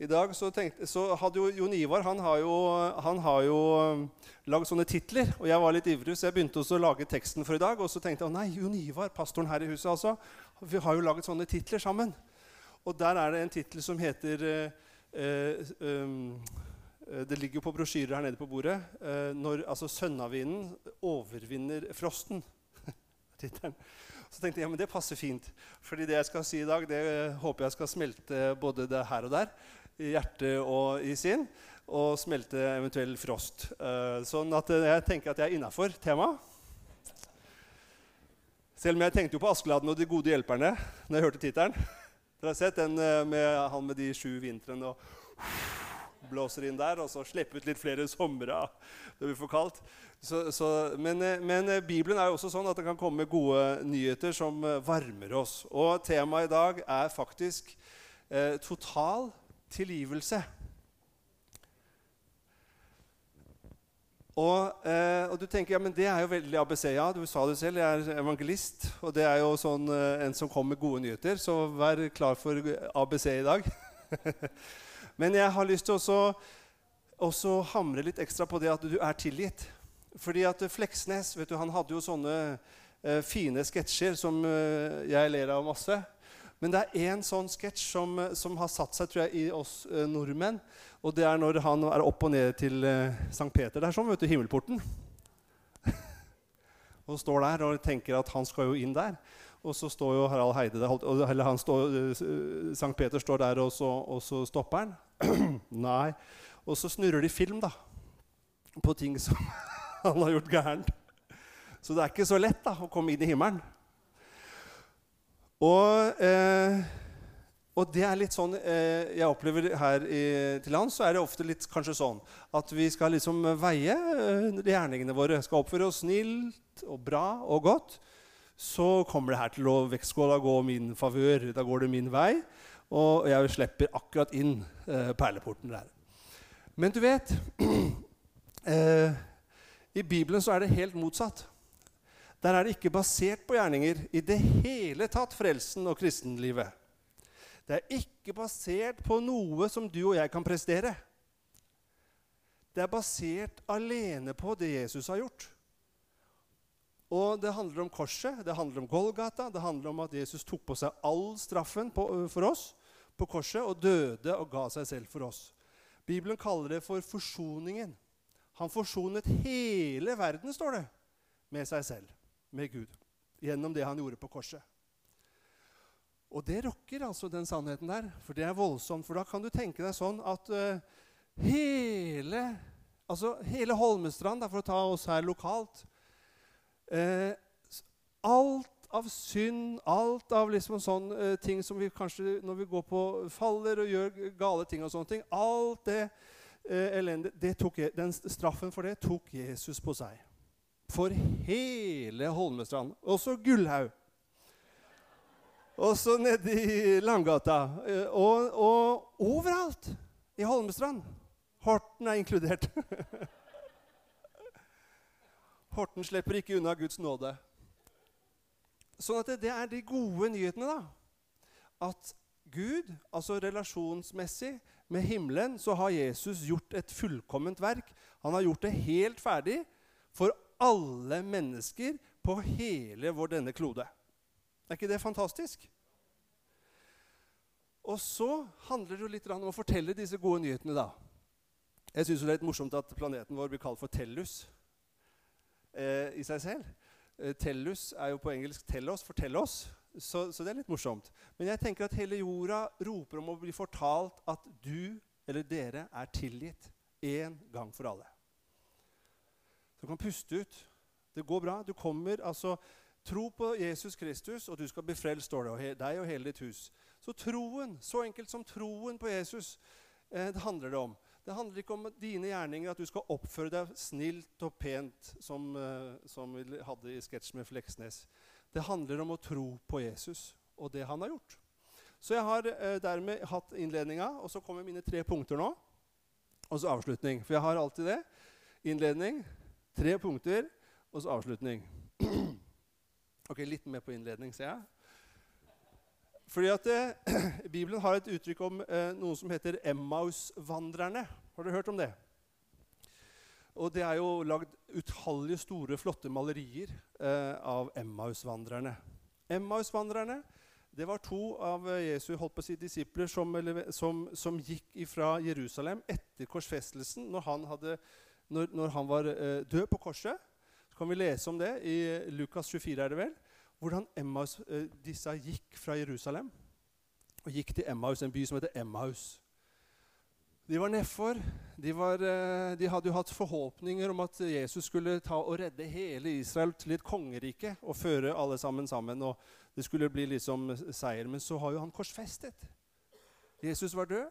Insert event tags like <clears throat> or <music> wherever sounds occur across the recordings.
I dag så, tenkte, så hadde jo Jon Ivar han har jo, han har jo um, lagd sånne titler. Og jeg var litt ivrig, så jeg begynte også å lage teksten for i dag. Og så tenkte jeg å nei, Jon Ivar, pastoren her i huset, altså. Vi har jo laget sånne titler sammen. Og der er det en tittel som heter eh, eh, um, eh, Det ligger jo på brosjyrer her nede på bordet. Eh, når altså, sønnavinden overvinner frosten. <laughs> Tittelen. Så tenkte jeg ja, men det passer fint. Fordi det jeg skal si i dag, det eh, håper jeg skal smelte både det her og der i hjerte og i sinn. Og smelte eventuell frost. Uh, sånn at jeg tenker at jeg er innafor temaet. Selv om jeg tenkte jo på Askeladden og de gode hjelperne når jeg hørte tittelen. Dere har sett den uh, med han med de sju vintrene og blåser inn der, og så slipper ut litt flere somre det blir for kaldt. Så, så, men, men, Bibelen er jo også sånn at det kan komme gode nyheter som varmer oss. Og temaet i dag er faktisk total tilgivelse. Og, eh, og, du tenker ja, men det er jo veldig ABC. Ja, du sa det selv, jeg er evangelist. Og det er jo sånn eh, en som kommer med gode nyheter. Så vær klar for ABC i dag. <laughs> men jeg har lyst til å hamre litt ekstra på det at du er tilgitt. Fordi at Fleksnes vet du, han hadde jo sånne eh, fine sketsjer som eh, jeg ler av masse. Men det er én sånn sketsj som, eh, som, har satt seg tror jeg, i oss eh, nordmenn. Og det er når han er opp og ned til eh, Sankt Peter. Det er sånn, vet du, himmelporten. <laughs> og står der og tenker at han skal jo inn der. Og så står jo Harald Heide der, eller han står, eh, Sankt Peter står der, og så, og så stopper han. <clears throat> Nei. Og så snurrer de film da, på ting som <laughs> han har gjort gærent. Så det er ikke så lett da, å komme inn i himmelen. Og, eh, og, det er litt sånn eh, jeg opplever her i, til lands, så er det ofte litt kanskje sånn at vi skal liksom veie eh, gjerningene våre. Skal oppføre oss snilt og bra og godt. Så kommer det her til å vektskåla gå min favør. Da går det min vei. Og jeg slipper akkurat inn eh, perleporten der. Men du vet <clears throat> eh, I Bibelen så er det helt motsatt. Der er det ikke basert på gjerninger i det hele tatt, frelsen og kristenlivet. Det er ikke basert på noe som du og jeg kan prestere. Det er basert alene på det Jesus har gjort. Og Det handler om korset, det handler om Golgata, det handler om at Jesus tok på seg all straffen på, for oss på korset og døde og ga seg selv for oss. Bibelen kaller det for forsoningen. Han forsonet hele verden, står det, med seg selv med Gud gjennom det han gjorde på korset. Og det rokker altså den sannheten der, for det er voldsomt. For da kan du tenke deg sånn at uh, hele, altså hele Holmestrand, for å ta oss her lokalt uh, Alt av synd, alt av liksom sånn uh, ting som vi kanskje når vi går på faller og gjør gale ting og sånne ting Alt det elendige, den straffen for det tok Jesus på seg for hele Holmestrand. Også Gullhaug. Også nede i Langgata. Eh, og, og overalt i Holmestrand. Horten er inkludert. <laughs> Horten slipper ikke unna Guds nåde. Sånn at det, det er de gode nyhetene, da. At Gud, altså relasjonsmessig med himmelen, så har Jesus gjort et fullkomment verk. Han har gjort det helt ferdig for alle mennesker på hele vår denne klode. Er ikke det fantastisk? Og så handler det jo litt om å fortelle disse gode nyhetene. da. Jeg syns det er litt morsomt at planeten vår blir kalt for Tellus eh, i seg selv. Eh, tellus er jo på engelsk 'tell oss', 'fortell oss'. Så, så, det er litt morsomt. Men jeg tenker at hele jorda roper om å bli fortalt at du eller dere er tilgitt én gang for alle. Du kan puste ut. Det går bra. Du kommer altså Tro på Jesus Kristus, og du skal bli frelst, står det. Og deg og hele ditt hus. Så troen, så enkelt som troen på Jesus, eh, det handler det om. Det handler ikke om dine gjerninger, at du skal oppføre deg snilt og pent, som, eh, som vi hadde i sketsjen med Fleksnes. Det handler om å tro på Jesus og det han har gjort. Så jeg har eh, dermed hatt innledninga, og så kommer mine tre punkter nå. Og så avslutning. For jeg har alltid det. Innledning, Tre punkter, og så avslutning. <clears throat> Ok, Litt mer på innledning, ser jeg. Fordi at eh, <clears throat> Bibelen har et uttrykk om eh, noe som heter Emmaus-vandrerne. Har dere hørt om det? Og det er jo lagd utallige store, flotte malerier eh, av Emmaus-vandrerne. Emmaus-vandrerne det var to av Jesu holdt på å si, disipler som, som, som gikk fra Jerusalem etter korsfestelsen, når han, hadde, når, når han var eh, død på korset. Så kan vi lese om det i Lukas 24, er det vel? Hvordan Emmaus, eh, disse gikk fra Jerusalem og gikk til Emmaus, en by som heter Emmaus. De var nedfor. De, var, eh, de, hadde jo hatt forhåpninger om at Jesus skulle ta og redde hele Israel til et kongerike og føre alle sammen sammen. og Det skulle bli liksom seier. Men så har jo han korsfestet. Jesus var død,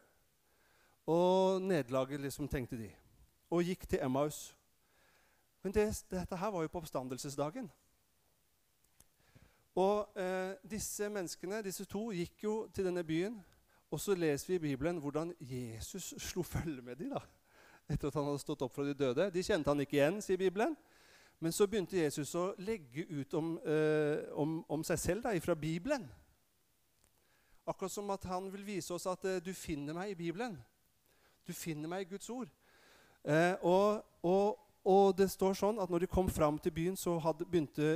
og nederlaget, liksom, tenkte de. Og gikk til Emmaus. Men det, dette her var jo på oppstandelsesdagen. Og eh, disse menneskene, disse to, gikk jo til denne byen og så leser vi i Bibelen hvordan Jesus slo følge med dem da, etter at han hadde stått opp fra de døde. De kjente han ikke igjen, sier Bibelen. Men så begynte Jesus å legge ut om, eh, om, om seg selv da, fra Bibelen. Akkurat som at han vil vise oss at eh, du finner meg i Bibelen. Du finner meg i Guds ord. Eh, og, og, og, det står sånn at når de kom fram til byen, så, hadde, begynte,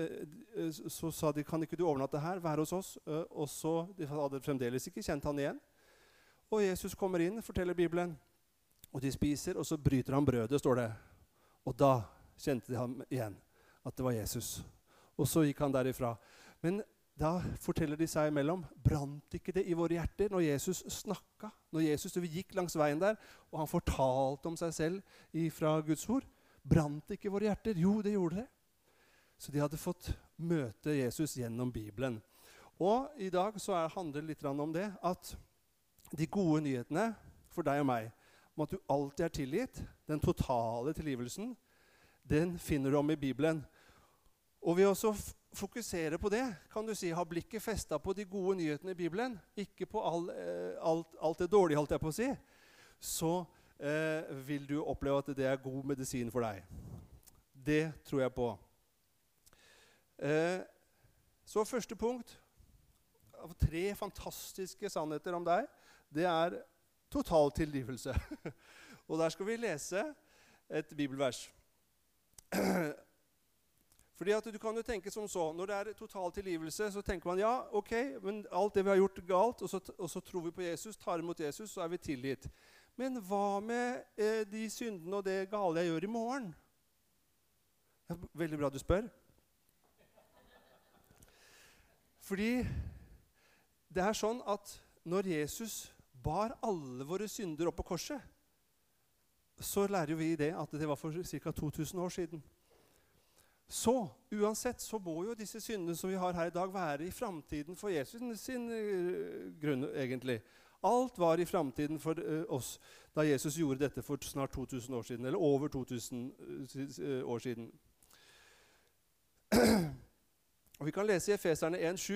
eh, så sa de kan ikke du overnatte her, være hos oss. Eh, og så de hadde fremdeles ikke kjent han igjen. Og Jesus kommer inn, forteller Bibelen. Og de spiser, og så bryter han brødet, står det. Og da kjente de ham igjen, at det var Jesus. Og så gikk han derifra. Men da forteller de seg imellom brant ikke det i våre hjerter når Jesus snakka? Når Jesus vi gikk langs veien der, og han fortalte om seg selv fra Guds ord? Brant ikke våre hjerter? Jo, det gjorde det. Så de hadde fått møte Jesus gjennom Bibelen. Og i dag så er, handler det litt om det at de gode nyhetene for deg og meg om at du alltid er tilgitt, den totale tilgivelsen, den finner du om i Bibelen. Og vi å fokusere på det, kan du si, ha blikket festa på de gode nyhetene i Bibelen, ikke på all, eh, alt, alt, det dårlige, holdt jeg på å si, så eh, vil du oppleve at det er god medisin for deg. Det tror jeg på. Eh, så første punkt av tre fantastiske sannheter om deg det er total tilgivelse. <laughs> og der skal vi lese et bibelvers. <clears throat> Fordi at du kan jo tenke som så, Når det er total tilgivelse, så tenker man ja, ok, men alt det vi har gjort galt, og så, og så tror vi på Jesus, tar imot Jesus, så er vi tilgitt. Men hva med eh, de syndene og det gale jeg gjør i morgen? Er veldig bra du spør. Fordi det er sånn at når Jesus bar alle våre synder opp på korset, så lærer vi det at det var for ca. 2000 år siden. Så uansett så må jo disse syndene som vi har her i dag, være i framtiden for Jesus sin uh, grunn, egentlig. Alt var i framtiden for uh, oss da Jesus gjorde dette for snart 2000 år siden. Eller over 2000 uh, eh, år siden. <clears throat> Og Vi kan lese i Efeserne 1,7.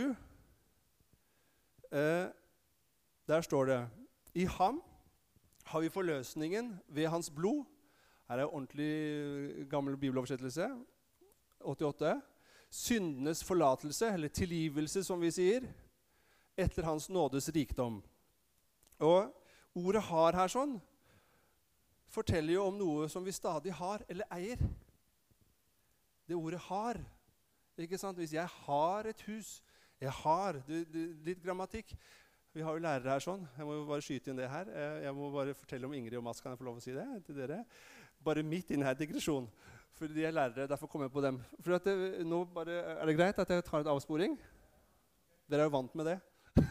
Eh, der står det I ham har vi forløsningen ved hans blod. Her er ordentlig gammel bibeloversettelse. 88. Syndenes forlatelse, eller tilgivelse, som vi sier, etter Hans nådes rikdom. Og ordet 'har' her sånn forteller jo om noe som vi stadig har eller eier. Det ordet 'har'. Ikke sant? Hvis jeg har et hus Jeg har du, du, Litt grammatikk. Vi har jo lærere her sånn. Jeg må jo bare skyte inn det her. Eh, jeg må bare fortelle om Ingrid og Mats. Kan jeg få lov å si det til dere? Bare midt inne her digresjonen. For de er lærere, derfor kommer jeg på dem. For det, nå bare, Er det greit at jeg tar en avsporing? Dere er jo vant med det. <laughs>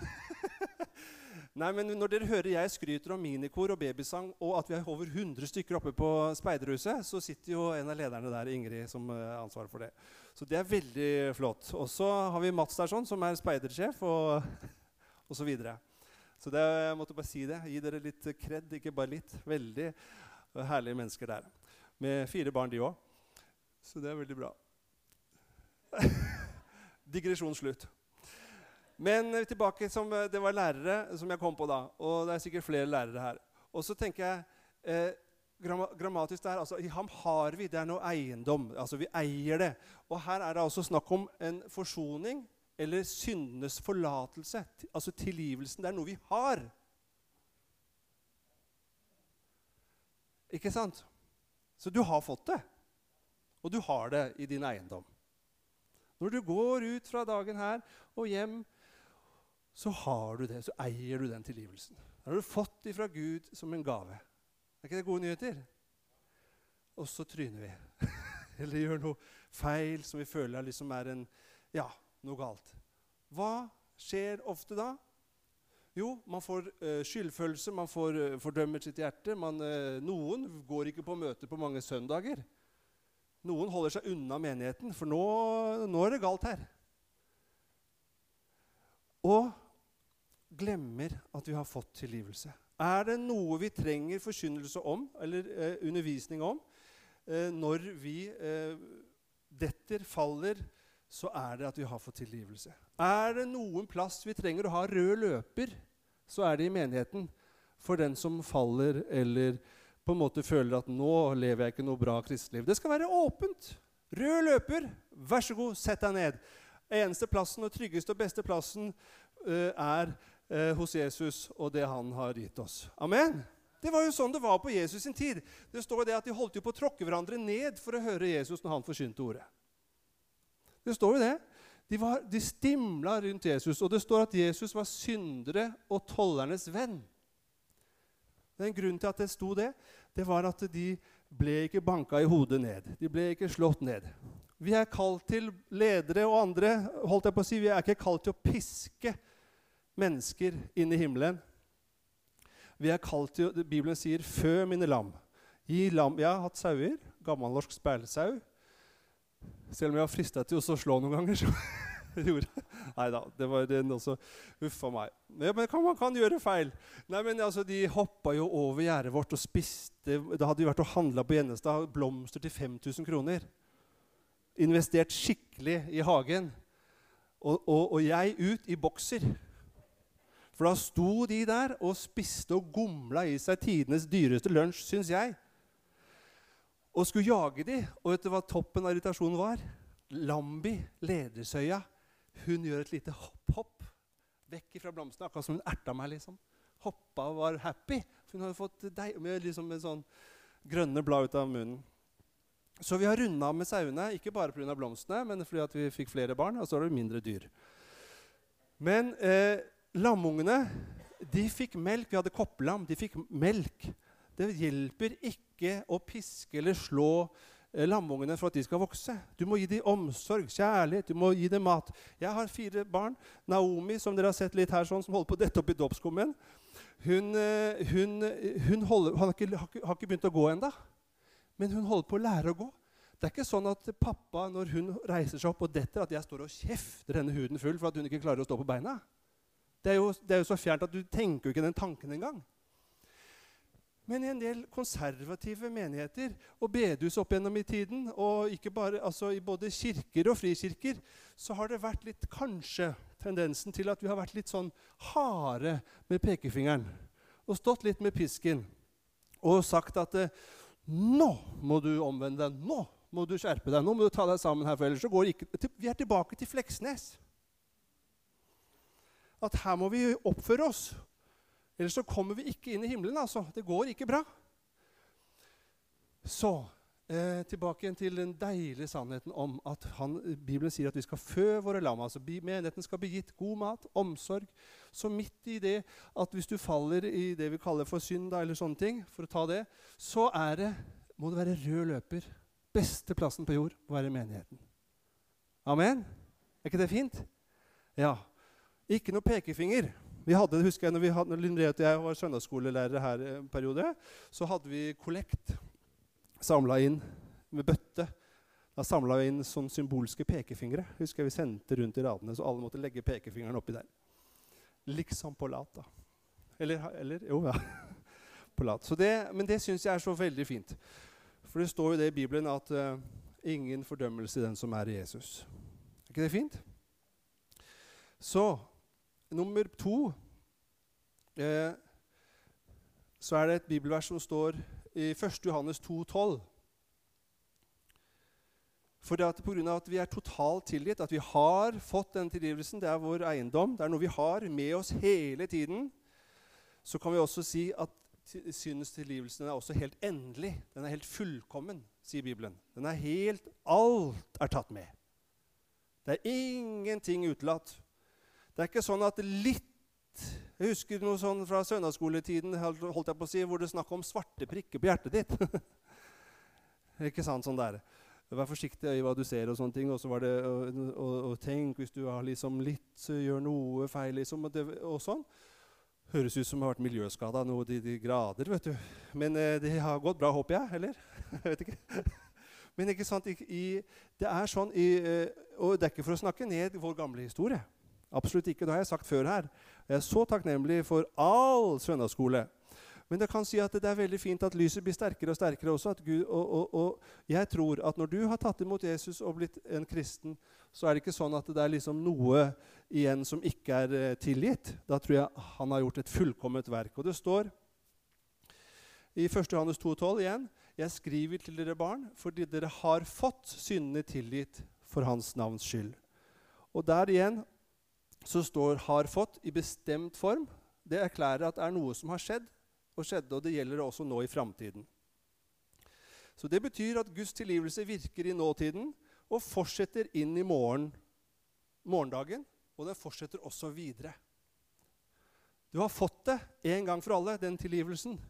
Nei, men Når dere hører jeg skryter om minikor og babysang, og at vi er over 100 stykker oppe på speiderhuset, så sitter jo en av lederne der, Ingrid, som har ansvaret for det. Så det er veldig flott. Og så har vi Mats der, sånn, som er speidersjef. og <laughs> og Så, videre. så det, jeg måtte bare si det. Gi dere litt kred, ikke bare litt. Veldig herlige mennesker der. Med fire barn, de òg. Så det er veldig bra. <laughs> Digresjon slutt. Men tilbake som det var lærere som jeg kom på da. Og det er sikkert flere lærere her. Og så tenker jeg eh, grammatisk der, altså I ham har vi. Det er noe eiendom. altså Vi eier det. Og her er det altså snakk om en forsoning eller syndenes forlatelse, altså tilgivelsen, det er noe vi har. Ikke sant? Så du har fått det. Og du har det i din eiendom. Når du går ut fra dagen her og hjem, så har du det, så eier du den tilgivelsen. Den har du fått ifra Gud som en gave. Er ikke det gode nyheter? Og så tryner vi. <laughs> Eller gjør noe feil som vi føler liksom er en, ja, noe galt. Hva skjer ofte da? Jo, man får uh, skyldfølelse, man får uh, fordømmer sitt hjerte. Man, uh, noen går ikke på møter på mange søndager. Noen holder seg unna menigheten, for nå, nå er det galt her. Og glemmer at vi har fått tilgivelse. Er det noe vi trenger forkynnelse om, eller eh, undervisning om, eh, når vi eh, detter, faller, så er det at vi har fått tilgivelse. Er det noen plass vi trenger å ha rød løper, så er det i menigheten for den som faller eller på en måte føler at 'nå lever jeg ikke noe bra kristeliv'. Det skal være åpent. Rød løper, vær så god, sett deg ned. Eneste plassen og tryggeste og beste plassen uh, er uh, hos Jesus og det han har gitt oss. Amen. Det var jo sånn det var på Jesus sin tid. Det står det at De holdt jo på å tråkke hverandre ned for å høre Jesus når han forsynte ordet. Det står jo det. De, de stimla rundt Jesus, og det står at Jesus var syndere og tollernes venn. Den grunnen til at det sto det, det var at de ble ikke banka i hodet ned. De ble ikke slått ned. Vi er kalt til ledere og andre holdt jeg på å si, Vi er ikke kalt til å piske mennesker inn i himmelen. Vi er kalt til, Bibelen sier 'fø mine lam'. Gi lam. Jeg har hatt sauer. Gammelnorsk speilsau. Selv om jeg har frista til å slå noen ganger. så <laughs> <laughs> gjorde. Nei da, det var den også. Uff a meg. Ja, men kan, man kan gjøre feil. Nei, men altså, De hoppa jo over gjerdet vårt og spiste Da hadde vi vært og handla på Gjennestad blomster til 5000 kroner. Investert skikkelig i hagen. Og, og, og jeg ut i bokser. For da sto de der og spiste og gomla i seg tidenes dyreste lunsj, syns jeg. Og skulle jage de, og vet du hva toppen av irritasjonen var? Lambi, ledersøya, hun gjør et lite hopp-hopp vekk fra blomstene, akkurat som hun erta meg. liksom. Hoppa og var happy. Hun hadde fått deig med liksom en sånn grønne blad ut av munnen. Så vi har runda med sauene, ikke bare pga. blomstene, men fordi at vi fikk flere barn, og så er det mindre dyr. Men eh, lamungene, de fikk melk. Vi hadde kopplam. De fikk melk. Det hjelper ikke å piske eller slå lamungene for at de skal vokse. Du må gi dem omsorg, kjærlighet, du må gi dem mat. Jeg har fire barn. Naomi, som dere har sett litt her, sånn, som holder på å dette opp i dåpskummen, hun, eh, hun, hun holder, har, ikke, har, ikke, begynt å gå ennå. Men hun holder på å lære å gå. Det er ikke sånn at pappa, når hun reiser seg opp og detter, at jeg står og kjefter henne huden full for at hun ikke klarer å stå på beina. Det er jo, det er jo så fjernt at du tenker jo ikke den tanken engang. Men i en del konservative menigheter og bedehus opp gjennom i tiden, og ikke bare, altså i både kirker og frikirker, så har det vært litt kanskje tendensen til at vi har vært litt sånn harde med pekefingeren. Og stått litt med pisken og sagt at eh, nå må du omvende deg. Nå må du skjerpe deg. Nå må du ta deg sammen her, for ellers så går ikke Vi er tilbake til Fleksnes. At her må vi oppføre oss Ellers så kommer vi ikke inn i himmelen. altså. Det går ikke bra. Så eh, tilbake igjen til den deilige sannheten om at han, Bibelen sier at vi skal fø våre lam. altså Menigheten skal bli gitt god mat, omsorg. Så midt i det at hvis du faller i det vi kaller for synd, da, eller sånne ting, for å ta det, så er det, må det være rød løper. Beste plassen på jord må være menigheten. Amen? Er ikke det fint? Ja. Ikke noe pekefinger. Vi hadde, husker jeg, når, vi hadde, når og jeg var søndagsskolelærere her en periode, så hadde vi kollekt samla inn med bøtte. Da samla vi inn sånn symbolske pekefingre. Husker jeg Vi sendte rundt i radene, så alle måtte legge pekefingeren oppi der. Liksom på lat, da. Eller, eller Jo, ja. <laughs> på lat. Det, men det syns jeg er så veldig fint. For det står jo det i Bibelen at uh, ingen fordømmelse i den som er i Jesus. Er ikke det fint? Så nummer to eh, så er det et bibelvers som står i 1. Johannes 2,12. For det at av at vi er totalt tilgitt, at vi har fått den tilgivelsen, det er vår eiendom, det er noe vi har med oss hele tiden, så kan vi også si at syndens tilgivelsen er også helt endelig. Den er helt fullkommen, sier Bibelen. Den er helt Alt er tatt med. Det er ingenting utelatt. Det er ikke sånn at litt Jeg husker noe sånn fra søndagsskoletiden holdt jeg på å si, hvor det er snakk om svarte prikker på hjertet ditt. <laughs> ikke sant sånn der. Vær forsiktig i hva du ser, og sånne ting. Og, så var det, og, og, og tenk hvis du har liksom litt, gjør noe feil, liksom, og, det, og sånn. Høres ut som har vært miljøskada noe de, de, grader, vet du. Men eh, det har gått bra, håper jeg. Eller? <laughs> jeg vet ikke. Men ikke sant, i, i, det er sånn i, eh, Og det er ikke for å snakke ned vår gamle historie. Absolutt ikke. Det har jeg sagt før her. Jeg er så takknemlig for all søndagsskole. Men jeg kan si at det er veldig fint at lyset blir sterkere og sterkere også. Gud, og, og, og, jeg tror at når du har tatt imot Jesus og blitt en kristen, så er det ikke sånn at det er liksom noe igjen som ikke er eh, tilgitt. Da tror jeg han har gjort et fullkomment verk. Og det står i 1. Johannes 2,12 igjen Jeg skriver til dere barn fordi dere har fått syndene tilgitt for hans navns skyld. Og der igjen så står 'har fått' i bestemt form. Det erklærer at det er noe som har skjedd og skjedde, og det gjelder også nå i framtiden. Så det betyr at Guds tilgivelse virker i nåtiden og fortsetter inn i morgen, morgendagen, og den fortsetter også videre. Du har fått det en gang for alle, den tilgivelsen.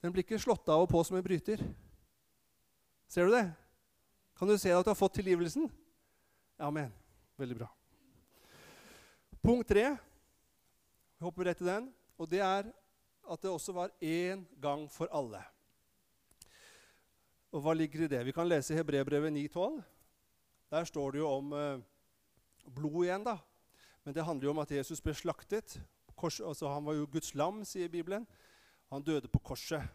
Den blir ikke slått av og på som en bryter. Ser du det? Kan du se at du har fått tilgivelsen? Amen. Veldig bra. Punkt tre. Vi hopper rett til den. Og det er at det også var én gang for alle. Og hva ligger i det? Vi kan lese Hebrebrevet 9,12. Der står det jo om eh, blod igjen, da. Men det handler jo om at Jesus ble slaktet. Kors, altså han var jo Guds lam, sier Bibelen. Han døde på korset.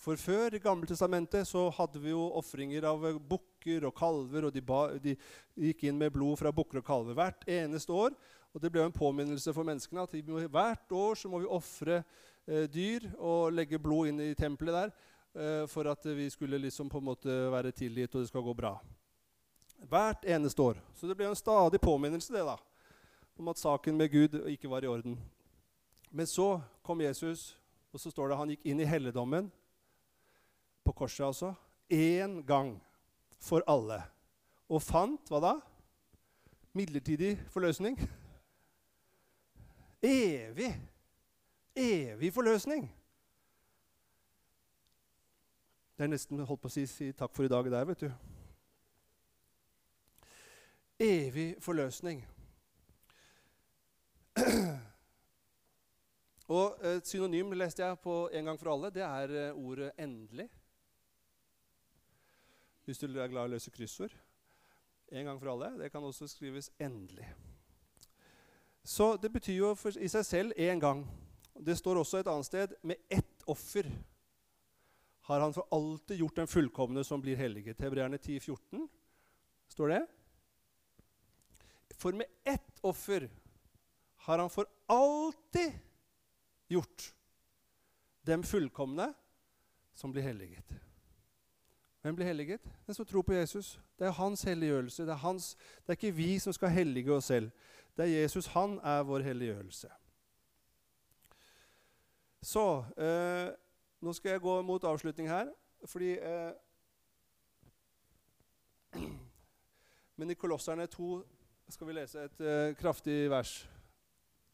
For før, i Gamle testamentet, så hadde vi jo ofringer av bukker og kalver. Og de, ba, de, gikk inn med blod fra bukker og kalver hvert eneste år. Og det ble en påminnelse for menneskene at må, hvert år så må vi ofre eh, dyr og legge blod inn i tempelet der eh, for at vi skulle liksom på en måte være tilgitt og det skal gå bra. Hvert eneste år. Så det ble en stadig påminnelse det da, om at saken med Gud ikke var i orden. Men så kom Jesus, og så står det han gikk inn i helligdommen, på korset altså, én gang for alle. Og fant hva da? Midlertidig forløsning. Evig evig forløsning. Det er nesten holdt på å si, si takk for i dag der, vet du. Evig forløsning. <clears throat> Og Et synonym leste jeg på en gang for alle. Det er eh, ordet 'endelig'. Hvis du er glad i å løse kryssord. En gang for alle. Det kan også skrives 'endelig'. Så det betyr jo i seg selv én gang. Det står også et annet sted med ett offer har han for alltid gjort den fullkomne som blir helliget. Hebreerne 10, 14 står det. For med ett offer har han for alltid gjort dem fullkomne som blir helliget. Hvem blir helliget? Den som tror på Jesus. Det er hans helliggjørelse. Det er, hans, det er ikke vi som skal hellige oss selv. Det er Jesus. Han er vår helliggjørelse. Så eh, Nå skal jeg gå mot avslutning her, fordi eh, <clears throat> Men i Kolosserne 2 skal vi lese et eh, kraftig vers.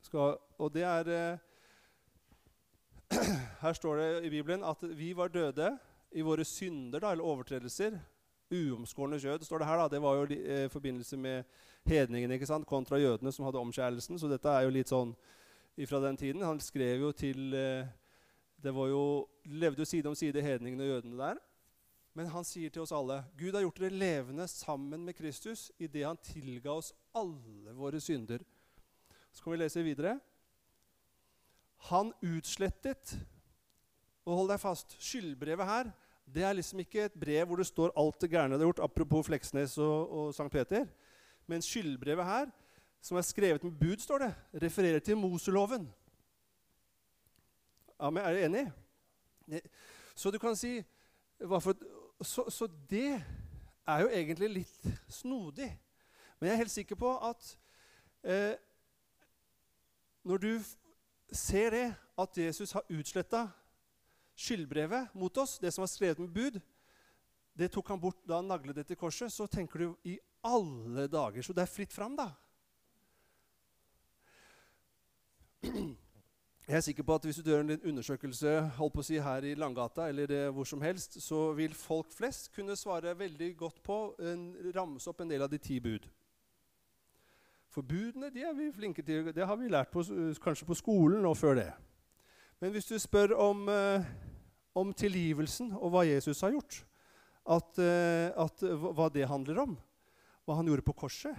Skal, og det er eh, <clears throat> Her står det i Bibelen at vi var døde i våre synder da, eller overtredelser. Uomskårne kjød, står det her. da, Det var jo i eh, forbindelse med hedningene ikke sant, kontra jødene som hadde omskjærelsen. Så dette er jo litt sånn fra den tiden. Han skrev jo til eh, Det var jo, levde jo side om side hedningene og jødene der. Men han sier til oss alle Gud har gjort dere levende sammen med Kristus idet han tilga oss alle våre synder. Så kan vi lese videre. Han utslettet Og hold deg fast, skyldbrevet her det er liksom ikke et brev hvor det står alt det gærne du har gjort, apropos Fleksnes og, og St. Peter. Men skyldbrevet her som er skrevet med bud, står det, refererer til Moseloven. Ja, men er du enig? Så du kan si så, så, det er jo egentlig litt snodig. Men jeg er helt sikker på at eh, når du ser det, at Jesus har utsletta skyldbrevet mot oss, det som var skrevet med bud, det tok han bort da han naglet det til korset, så tenker du i alle dager Så det er fritt fram, da. Jeg er sikker på at Hvis du gjør en undersøkelse holdt på å si, her i Langgata eller eh, hvor som helst, så vil folk flest kunne svare veldig godt på en, ramse opp en del av de ti bud. For budene de er vi flinke til. Det har vi lært på, kanskje på skolen og før det. Men hvis du spør om, eh, om tilgivelsen og hva Jesus har gjort, at, eh, at, hva det handler om, hva han gjorde på korset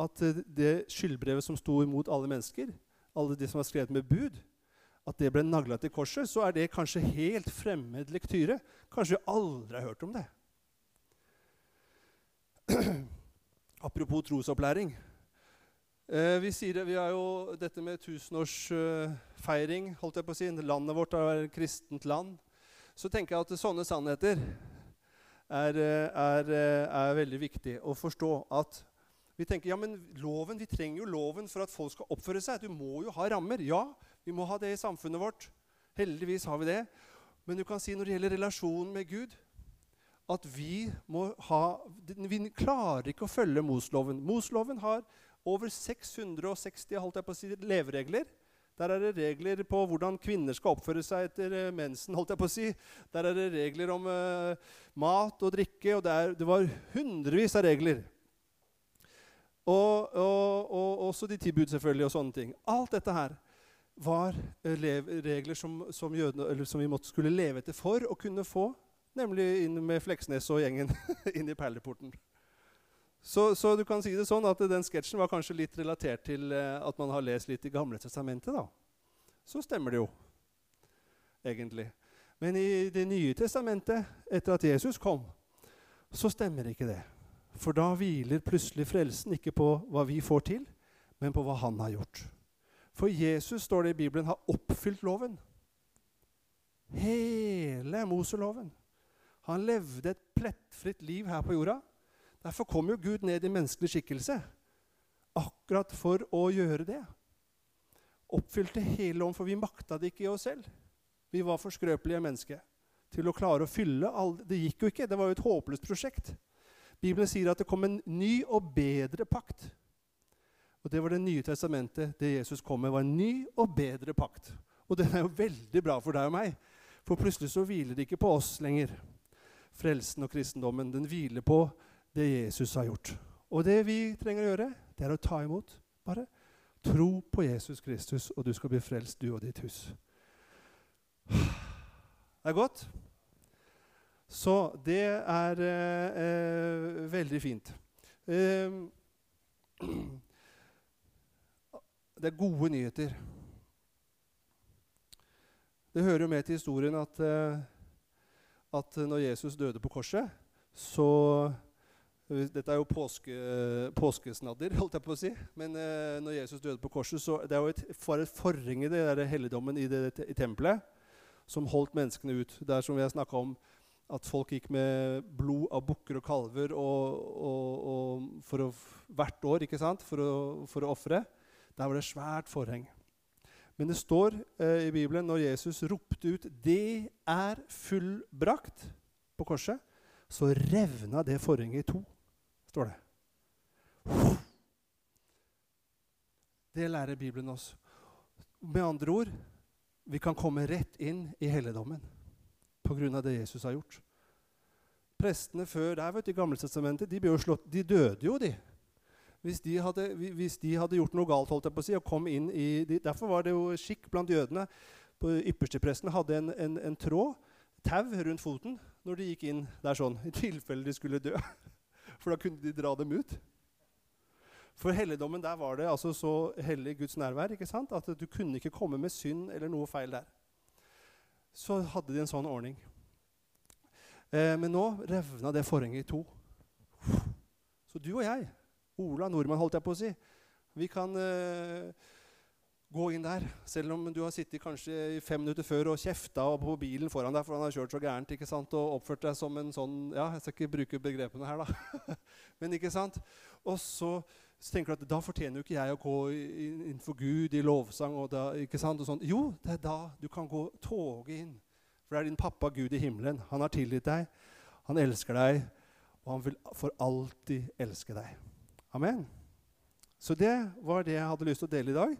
At eh, det skyldbrevet som sto imot alle mennesker, alle de som var skrevet med bud, at det ble nagla til korset, så er det kanskje helt fremmed lektyre. Kanskje vi aldri har hørt om det. <clears throat> Apropos trosopplæring. Eh, vi sier det, vi har jo dette med tusenårsfeiring. Uh, holdt jeg på å si. Landet vårt er et kristent land. Så tenker jeg at sånne sannheter er, er, er, veldig viktig å forstå. At vi tenker ja, men loven, vi trenger jo loven for at folk skal oppføre seg. Du må jo ha rammer. Ja, vi må ha det i samfunnet vårt. Heldigvis har vi det. Men du kan si når det gjelder relasjonen med Gud, at vi må ha Vi klarer ikke å følge Mosloven. Mosloven har over 660 holdt jeg på å si, leveregler. Der er det regler på hvordan kvinner skal oppføre seg etter eh, mensen. holdt jeg på å si. Der er det regler om uh, mat og drikke. og det, det, var hundrevis av regler. Og, og, og også de ti bud, selvfølgelig, og sånne ting. Alt dette her var uh, regler som, som, jødene, som vi måtte skulle leve etter for å kunne få, nemlig inn med Fleksnes og gjengen <laughs> inn i perleporten. Så, så, du kan si det sånn at den sketsjen var kanskje litt relatert til uh, at man har lest litt i Gamle testamentet. da. Så stemmer det jo, egentlig. Men i Det nye testamentet, etter at Jesus kom, så stemmer ikke det. For da hviler plutselig frelsen ikke på hva vi får til, men på hva han har gjort. For Jesus, står det i Bibelen, har oppfylt loven. Hele Moseloven. Han levde et plettfritt liv her på jorda. Derfor kom jo Gud ned i menneskelig skikkelse. Akkurat for å gjøre det. Oppfylte hele ånd, for vi makta det ikke i oss selv. Vi var for skrøpelige mennesker til å klare å fylle alle Det gikk jo ikke. Det var jo et håpløst prosjekt. Bibelen sier at det kom en ny og bedre pakt. Og Det var Det nye testamentet. Det Jesus kom med, var en ny og bedre pakt. Og den er jo veldig bra for deg og meg. For plutselig så hviler det ikke på oss lenger. Frelsen og kristendommen. Den hviler på det Jesus har gjort. Og det vi trenger å gjøre, det er å ta imot. Bare tro på Jesus Kristus, og du skal bli frelst, du og ditt hus. Det er godt. Så det er eh, eh, veldig fint. Eh, det er gode nyheter. Det hører jo med til historien at, eh, at når Jesus døde på korset, så dette er jo påske, påskesnadder, <laughs> holdt jeg på å si. Men eh, når Jesus døde på korset, så det er jo et, for et forheng i det der helligdommen i, i tempelet som holdt menneskene ut. Det er som vi har snakka om, at folk gikk med blod av bukker og kalver og, og, og for å, hvert år ikke sant? for å, for å ofre. Der var det svært forheng. Men det står eh, i Bibelen når Jesus ropte ut 'Det er fullbrakt' på korset, så revna det forhenget i to står det. Det lærer Bibelen oss. Med andre ord vi kan komme rett inn i helligdommen pga. det Jesus har gjort. Prestene før der vet du, i Gammeltestamentet de, de døde jo, de. Hvis de, hadde, hvis de, hadde, gjort noe galt, holdt jeg på å si, og kom inn i de, Derfor var det jo skikk blant jødene. Yppersteprestene hadde en, en, en tråd, tau, rundt foten når de gikk inn der sånn, i tilfelle de skulle dø. For da kunne de dra dem ut. For helligdommen der var det altså så hellig Guds nærvær ikke sant? at du kunne ikke komme med synd eller noe feil der. Så hadde de en sånn ordning. Eh, men nå revna det forhenget i to. Så du og jeg, Ola nordmann, holdt jeg på å si, vi kan eh, gå inn der. Selv om du har sittet kanskje fem minutter før og kjefta på bilen foran deg for han har kjørt så gærent ikke sant, og oppført deg som en sånn Ja, jeg skal ikke bruke begrepene her, da. <laughs> Men ikke sant? Og så, så tenker du at da fortjener jo ikke jeg å gå innenfor Gud i lovsang. og da, ikke sant, og sånn. Jo, det er da du kan gå toget inn. For det er din pappa Gud i himmelen. Han har tilgitt deg, han elsker deg, og han vil for alltid elske deg. Amen. Så det var det jeg hadde lyst til å dele i dag.